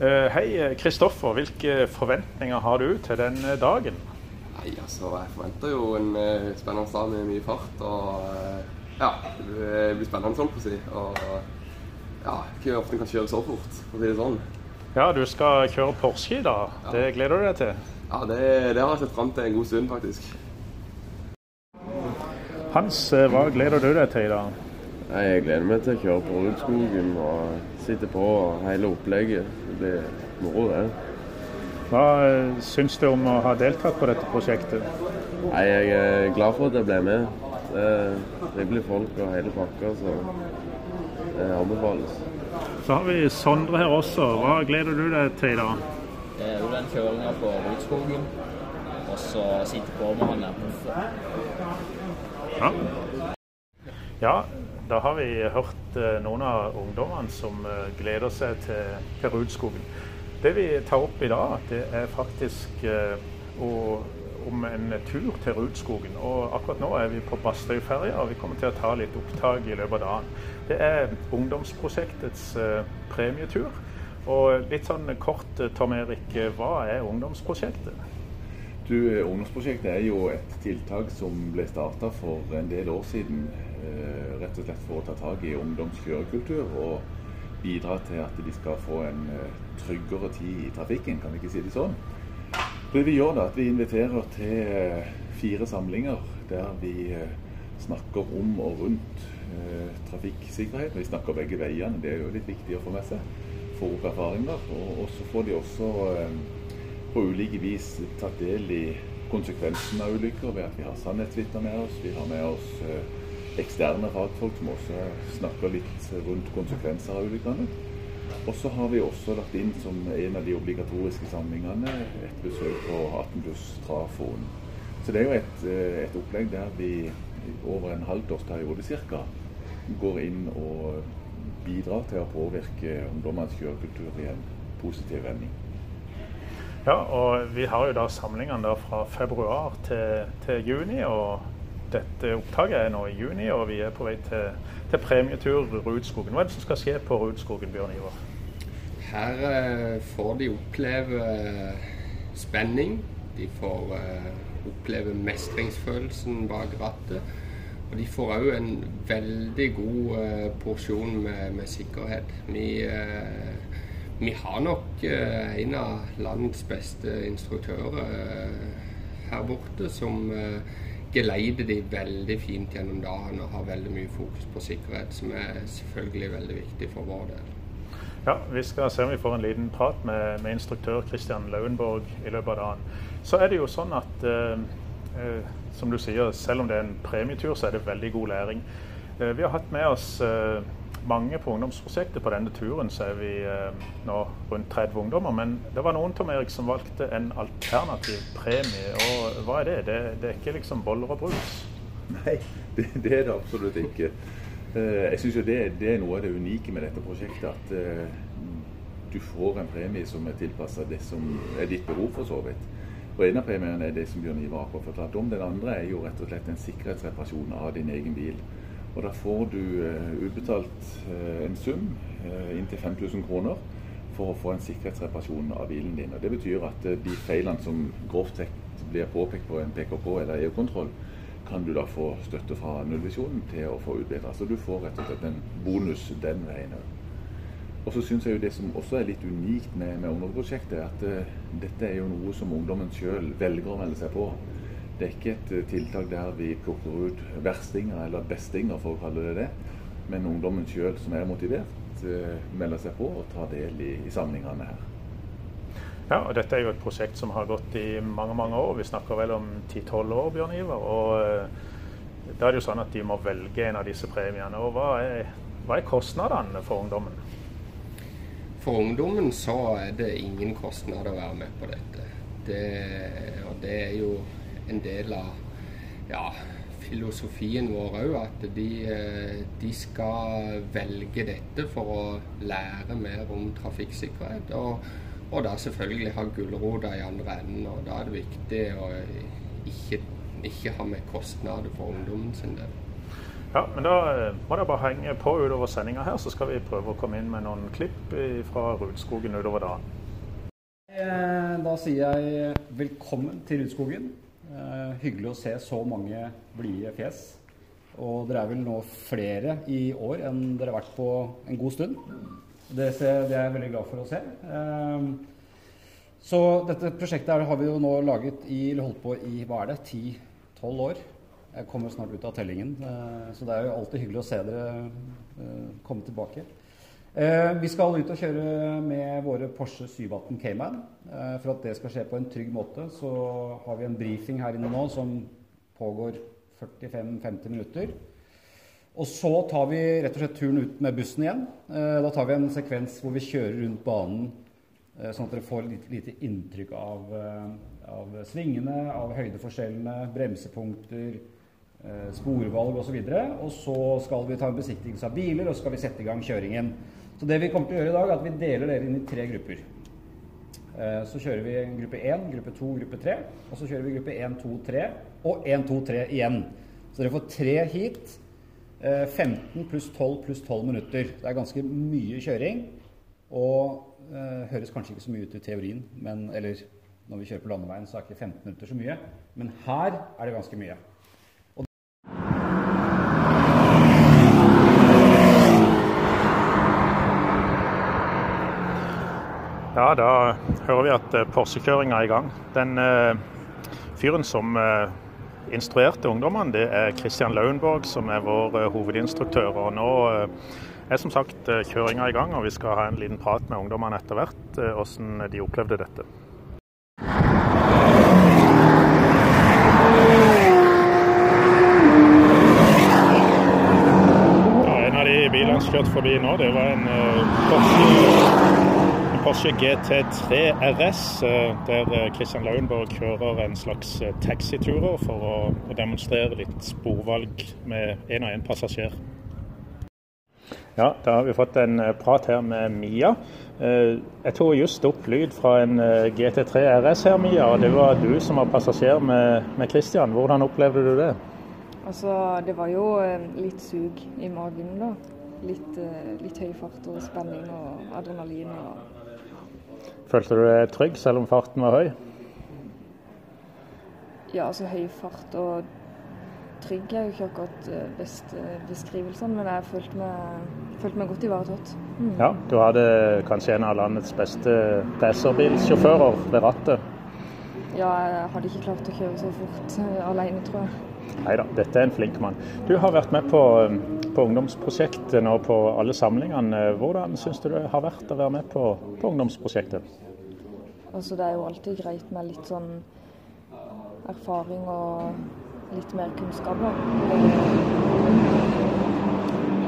Eh, hei Kristoffer, hvilke forventninger har du til den dagen? Nei, altså, Jeg forventer jo en uh, spennende dag med mye fart. og ja, Det blir spennende, sånn på å si. Og ja, ikke ofte en kan kjøre så fort, for å si det sånn. Ja, du skal kjøre Porsche i dag. Ja. Det gleder du deg til? Ja, det, det har jeg sett fram til en god stund, faktisk. Hans, hva gleder du deg til i dag? Jeg gleder meg til å kjøre på Rudskogen og sitte på og hele opplegget. Det blir moro, det. Hva syns du om å ha deltatt på dette prosjektet? Nei, Jeg er glad for at jeg ble med. Det er trivelige folk og hele pakka, så det anbefales. Så har vi Sondre her også. Hva gleder du deg til i dag? Det er jo den kjøringa på Rudskogen. Og så sitte på med han der. Ja. Ja, da har vi hørt eh, noen av ungdommene som eh, gleder seg til, Rudskogen. Det vi tar opp i dag, det er faktisk eh, om en tur til Rudskogen. Og akkurat nå er vi på Bastøyferja, og vi kommer til å ta litt opptak i løpet av dagen. Det er ungdomsprosjektets premietur. Og litt sånn kort, Tom Erik, hva er ungdomsprosjektet? Du, Ungdomsprosjektet er jo et tiltak som ble starta for en del år siden rett og slett for å ta tak i ungdoms kjørekultur og bidra til at de skal få en eh, tryggere tid i trafikken, kan vi ikke si det sånn. Det vi gjør da, at vi inviterer til eh, fire samlinger der vi snakker om og rundt trafikksikkerhet. Vi snakker begge veiene, det er jo litt viktig å få med seg. Få opp erfaringer. Og så får de også på ulike vis tatt del i konsekvensen av ulykker ved at vi har sannhetsvitner med oss. Vi har med oss eksterne fagfolk som også snakker litt rundt konsekvenser av ulykkene. Og så har vi også lagt inn som en av de obligatoriske samlingene et besøk på 18 pluss Trafoen. Så det er jo et, et, opplegg der vi over en halvtårsperiode ca. går inn og bidrar til å påvirke ungdommenes kjørekultur i en positiv vending. Ja, og vi har jo da samlingene fra februar til, til juni. og dette opptaket er nå i juni, og vi er på vei til, til premietur Rudskogen. Hva er det som skal skje på Rudskogen, Bjørn Ivar? Her eh, får de oppleve uh, spenning. De får eh, oppleve mestringsfølelsen bak rattet. Og de får òg en veldig god porsjon med, med, sikkerhet. Vi, vi har nok en av landets beste instruktører her borte som geleider de veldig fint gjennom dagen og har veldig mye fokus på sikkerhet, som er selvfølgelig veldig viktig for vår del. Ja, Vi skal se om vi får en liten prat med, med instruktør Kristian Lauenborg i løpet av dagen. Så er det jo sånn at eh, eh, som du sier, selv om det er en premietur, så er det veldig god læring. Eh, vi har hatt med oss eh, mange på ungdomsprosjektet. På denne turen så er vi eh, nå rundt 30 ungdommer. Men det var noen Tom Erik, som valgte en alternativ premie. Og hva er det? Det, det er ikke liksom boller og brus? Nei, det, det er det absolutt ikke. Eh, jeg syns det, det, er noe av det unike med dette prosjektet. At eh, du får en premie som er tilpassa det som er ditt behov, for så vidt. Og En av premiene er det som Bjørn Ivar har fortalt om. Den andre er jo rett og slett en sikkerhetsreparasjon av din egen bil. Og da får du uh, utbetalt uh, en sum, uh, inntil 5000 kroner, for å få en sikkerhetsreparasjon av bilen din. Og Det betyr at de feilene som grovt sett blir påpekt på en PKK eller EU-kontroll, kan du da få støtte fra nullvisjonen til å få utbedra. Så du får rett og slett en bonus den veien òg. Og så syns jeg jo det som også er litt unikt med, med ungdomsprosjektet, at dette er jo noe som ungdommen sjøl velger å melde seg på. Det er ikke et eh, tiltak der vi plukker ut verstinger eller bestinger, for å kalle det det. Men ungdommen sjøl som er motivert, eh, melder seg på og tar del i, i samlingene her. Ja, og Dette er jo et prosjekt som har gått i mange mange år. Vi snakker vel om 10-12 år, Bjørn Ivar. og eh, Da er det jo sånn at de må velge en av disse premiene. og Hva er, hva er kostnadene for ungdommen? For ungdommen så er det ingen kostnad å være med på dette. Det, og det er jo en del av ja, filosofien vår òg. At de, eh, de, skal velge dette for å lære mer om trafikksikkerhet. Og, og da selvfølgelig ha gulrota i andre enden. Og da er det viktig å ikke, ikke ha med kostnader for ungdommen sin del. Ja, men Da eh, må dere bare henge på utover sendinga her, så skal vi prøve å komme inn med noen klipp fra Rudskogen utover dagen. Da sier jeg velkommen til Rudskogen. Hyggelig å se så mange blide fjes. Og dere er vel nå flere i år enn dere har vært på en god stund. Det, er jeg veldig glad for å se. Ehm, så dette prosjektet har vi jo nå laget i, holdt på i hva er det, 10-12 år. Jeg kommer snart ut av tellingen, eh, så det er jo alltid hyggelig å se dere eh, komme tilbake. Eh, vi skal ut og kjøre med våre Porsche 718 Cayman. For at det skal skje på en trygg måte, så har vi en briefing her inne nå som pågår 45-50 minutter. Og så tar vi rett og slett turen ut med bussen igjen. Eh, da tar vi en sekvens hvor vi kjører rundt banen, eh, sånn at dere får litt lite inntrykk av, eh, av svingene, av høydeforskjellene, bremsepunkter, sporvalg osv. Og, så og så skal vi ta en besiktigelse av biler, og så skal vi sette i gang kjøringen. Så det vi kommer til å gjøre i dag, er at vi deler dere inn i tre grupper. Så kjører vi gruppe 1, gruppe 2, gruppe 3. Og så kjører vi gruppe 1, 2, 3 og 1, 2, 3 igjen. Så dere får tre heat 15 eh, pluss 12 pluss 12 minutter. Det er ganske mye kjøring. Og eh, høres kanskje ikke så mye ut i teorien, men, eller når vi kjører på landeveien, så er ikke 15 minutter så mye. Men her er det ganske mye. Og ja, da hører vi at eh, Porsche-kjøringa er i gang. Den eh, fyren som eh, instruerte ungdommene, det er Kristian Lauenborg, som er vår hovedinstruktør. og Nå er som sagt kjøringa i gang, og vi skal ha en liten prat med ungdommene etter hvert, hvordan de opplevde dette. Ja, en av de bilene som kjørte forbi nå, det var en Porsche Porsche GT3 RS, eh, der Christian eh, Lauenborg kjører en slags eh, taxiturer for å, demonstrere litt sporvalg med én og én passasjer. Ja, da har vi fått en prat her med Mia. Jeg tok just opp lyd fra en GT3 RS her, Mia. og Det var du som var passasjer med, med Christian. Hvordan opplevde du det? Altså, Det var jo litt sug i magen, da. Litt, litt høy fart og spenning og adrenalin. og Følte du deg trygg selv om farten var høy? Ja, altså høy fart og trygg er jo ikke akkurat best beste beskrivelsene, men jeg følte meg, følte meg godt ivaretatt. Mm. Ja, du hadde kanskje en av landets beste racerbilsjåfører ved rattet? Ja, jeg hadde ikke klart å kjøre så fort uh, alene, tror jeg. Nei da, dette er en flink mann. Du har vært med på, på ungdomsprosjektet nå på alle samlingene. Hvordan syns du det har vært å være med på, på ungdomsprosjektet? Altså, det er jo alltid greit med litt sånn erfaring og litt mer kunnskap.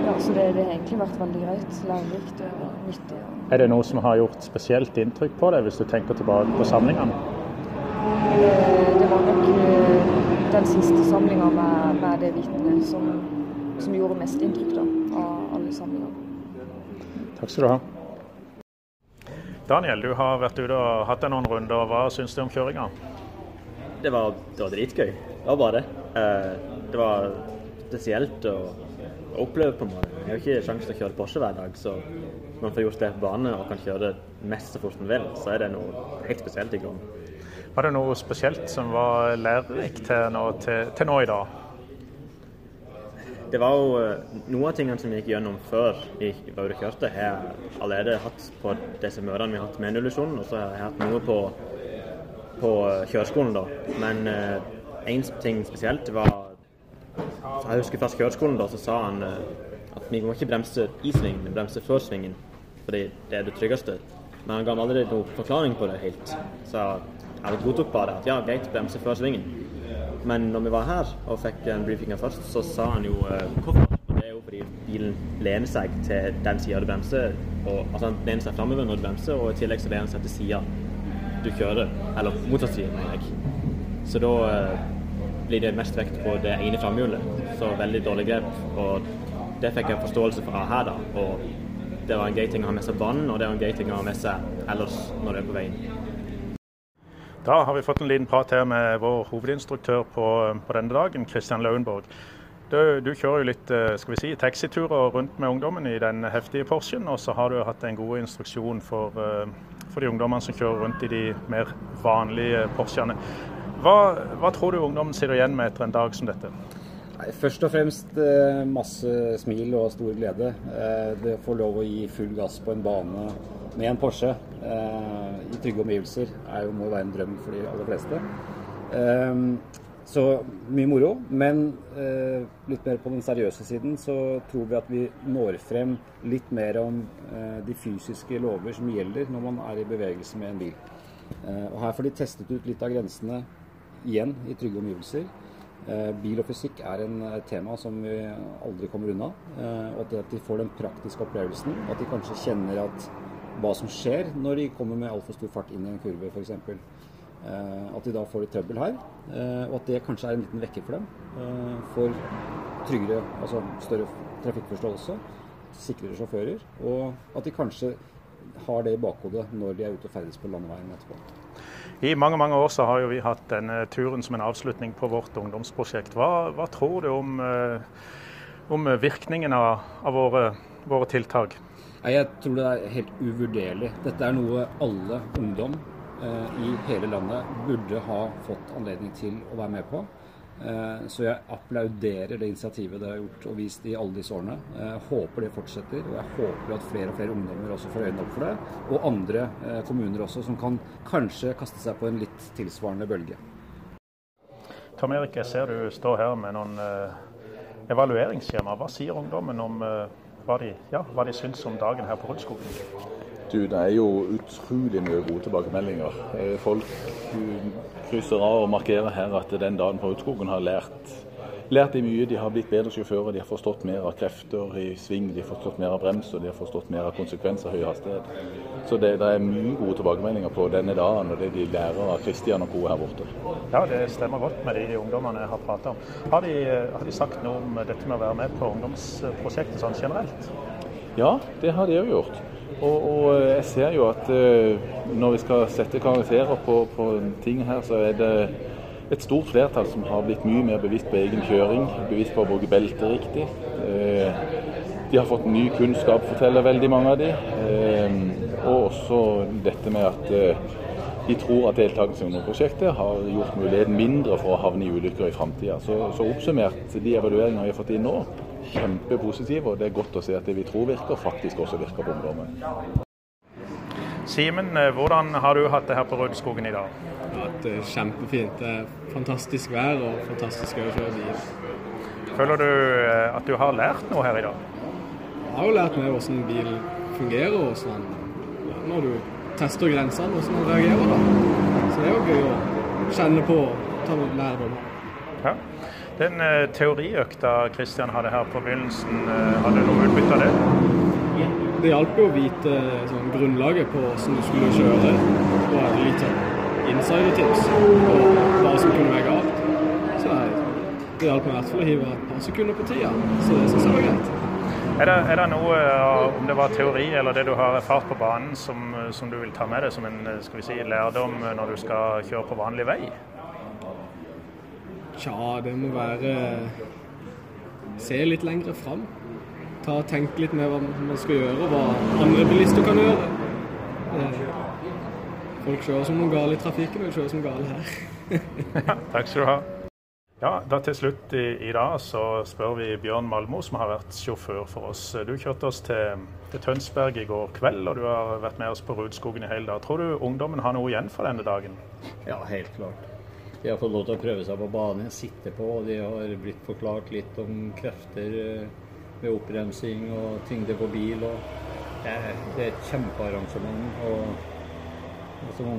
Ja, så det, det, har egentlig vært veldig greit. Lærerikt og nyttig. Er det noe som har gjort spesielt inntrykk på deg, hvis du tenker tilbake på samlingene? Eh, det var nok eh, den siste samlinga med, med, det vitnet som, som, gjorde mest inntrykk da, av alle samlinger. Takk skal du ha. Daniel, du har vært ute og hatt deg noen runder. Hva syns du om kjøringa? Det var, det var dritgøy. Det var bare det. Eh, det var spesielt å oppleve på en måte. Jeg har ikke sjanse til å kjøre Porsche hver dag, så når man får gjort det på bane og kan kjøre mest så fort man vil, så er det noe helt spesielt i gang. Var det noe spesielt som var lærerikt til, til, til nå i dag? Det var jo noe noen av tingene som vi gikk gjennom før vi var ute og kjørte, har jeg allerede hatt på disse møtene vi har hatt med Nullusjonen. Og så har jeg hatt noe på, på kjøreskolen, da. Men én eh, ting spesielt var Jeg husker først kjøreskolen, da, så sa han uh, at vi må ikke bremse i svingen, men bremse før svingen. Fordi det er det tryggeste. Men han ga meg aldri noen forklaring på det helt. Så jeg godtok bare at ja, greit, bremse før svingen. Men når vi var her og fikk en briefinga først, så sa han jo uh, hvorfor. Og det er jo fordi bilen lener seg til den sida du bremser. Og, altså han lener seg framover når du bremser, og i tillegg så lener han seg til sida du kjører. Eller motsatt side, mener jeg. Så da uh, blir det mest vekt på det ene framhjulet. Så veldig dårlig grep. Og det fikk jeg forståelse for her, da. Og det var en gøy ting å ha med seg vann, og det var en gøy ting å ha med seg ellers når du er på veien. Da har vi fått en liten prat her med vår hovedinstruktør på, på denne dagen, Kristian Lauenborg. Du, du, kjører jo litt eh, skal vi si, taxiturer rundt med ungdommen i den heftige Porschen. Og så har du hatt en god instruksjon for, eh, for de ungdommene som kjører rundt i de mer vanlige Porschene. Hva, hva tror du ungdommen sitter igjen med etter en dag som dette? Nei, først og fremst eh, masse smil og stor glede. Det å få lov å gi full gass på en bane med en Porsche i trygge omgivelser er jo, må være en drøm for de aller fleste. Så mye moro. Men eh, litt mer på den seriøse siden så tror vi at vi når frem litt mer om eh, de fysiske lover som gjelder når man er i bevegelse med en bil. Eh, og Her får de testet ut litt av grensene igjen i trygge omgivelser. Eh, bil og fysikk er en eh, tema som vi aldri kommer unna. Eh, og at de får den praktiske opplevelsen. At de kanskje kjenner at hva som skjer når de kommer med altfor stor fart inn i en kurve f.eks. Eh, at de da får litt trøbbel her. Eh, og at det kanskje er en liten vekker for dem. Eh, for tryggere, altså større trafikkforståelse, sikrere sjåfører. Og at de kanskje har det i bakhodet når de er ute og ferdes på landeveien etterpå. I mange mange år så har jo vi hatt denne turen som en avslutning på vårt ungdomsprosjekt. Hva, hva tror du om, om virkningen av, av våre, våre tiltak? Jeg tror det er helt uvurderlig. Dette er noe alle ungdom Eh, i hele landet burde ha fått anledning til å være med på. Eh, så jeg applauderer det initiativet dere har gjort og vist i alle disse årene. Jeg eh, håper det fortsetter, og jeg håper at flere og flere ungdommer også får øynene opp for det. Og andre kommuner også, som kan kanskje kaste seg på en litt tilsvarende bølge. Tom Erik, jeg ser du står her med noen evalueringsskjema. Hva sier ungdommen om hva de, ja, de syns om dagen her på Rundskogen. Du, det er jo utrolig mye gode tilbakemeldinger. Eh, folk krysser av og markerer her at den dagen på Utskogen har lært, lært de mye. De har blitt bedre sjåfører, de har forstått mer av krefter i sving, de har forstått mer av brems og de har forstått mer av konsekvenser av høy hastighet. Så det, det, er mye gode tilbakemeldinger på denne dagen og det de lærer av Kristian og co. her borte. Ja, det stemmer godt med de ungdommene jeg har pratet om. Har de, har de sagt noe om dette med å være med på ungdomsprosjektet sånn generelt? Ja, det har de òg gjort. Og, og, jeg ser jo at uh, når vi skal sette karakterer på, på ting her, så er det et stort flertall som har blitt mye mer bevisst på egen kjøring, bevisst på å bruke belte riktig. Uh, de har fått ny kunnskap, forteller veldig mange av de. Uh, og også dette med at de tror at deltakelse i prosjektet har gjort muligheten mindre for å havne i ulykker i framtida. Så, så oppsummert, de evalueringene vi har fått inn nå, kjempepositive. Og det er godt å se at det vi tror virker, faktisk også virker på ungdommen. Simen, eh, hvordan har du hatt det her på Rødskogen i dag? Er kjempefint. Det er fantastisk vær og fantastisk å kjøre bil. Føler du eh, at du har lært noe her i dag? Jeg har jo lært mer hvordan bil fungerer, og hvordan, ja, når du tester grensene, hvordan den reagerer. da. Så det er jo gøy å kjenne på og ta lærdom. Ja. Den eh, teoriøkta Kristian hadde her på begynnelsen, eh, hadde du noe utbytte av det? Det hjalp jo å vite sånn, grunnlaget på hvordan du skulle kjøre. Og litt sånn insidertips på hva som kunne være galt. Så det hjalp meg i hvert fall å hive et par sekunder på tida. Så det syns jeg var greit. Er det, er det, noe, om det var teori eller det du har erfart på banen, som, som du vil ta med deg som en skal vi si, lærdom når du skal kjøre på vanlig vei? Tja, det må være Se litt lengre fram. Ta Tenke litt mer hva man skal gjøre, og hva andre bilister kan gjøre. Folk kjører som noen gale i trafikken, og vi kjører som gale her. Takk skal du ha. Ja, da Til slutt i, i, dag så spør vi Bjørn Malmo, som har vært sjåfør for oss. Du kjørte oss til, til, Tønsberg i går kveld, og du har vært med oss på Rudskogen i hele dag. Tror du ungdommen har noe igjen for denne dagen? Ja, helt klart. De har fått lov til å prøve seg på banen, sitte på, og de har blitt forklart litt om krefter ved eh, oppbremsing og tyngde på bil. Og det, er, det er et kjempearrangement og som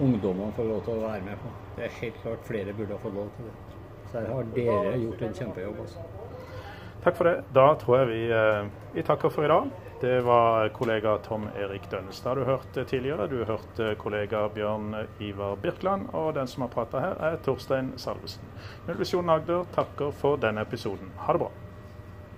ungdommene får lov til å være med på. Det er helt klart flere burde fått lov til det. Så her har dere gjort en kjempejobb. Også. Takk for det. Da tror jeg vi, eh, vi takker for i dag. Det var kollega Tom Erik Dønnestad du hørte tidligere. Du hørte kollega Bjørn Ivar Birkeland, og den som har prata her, er Torstein Salvesen. Nullvisjonen Agder takker for denne episoden. Ha det bra.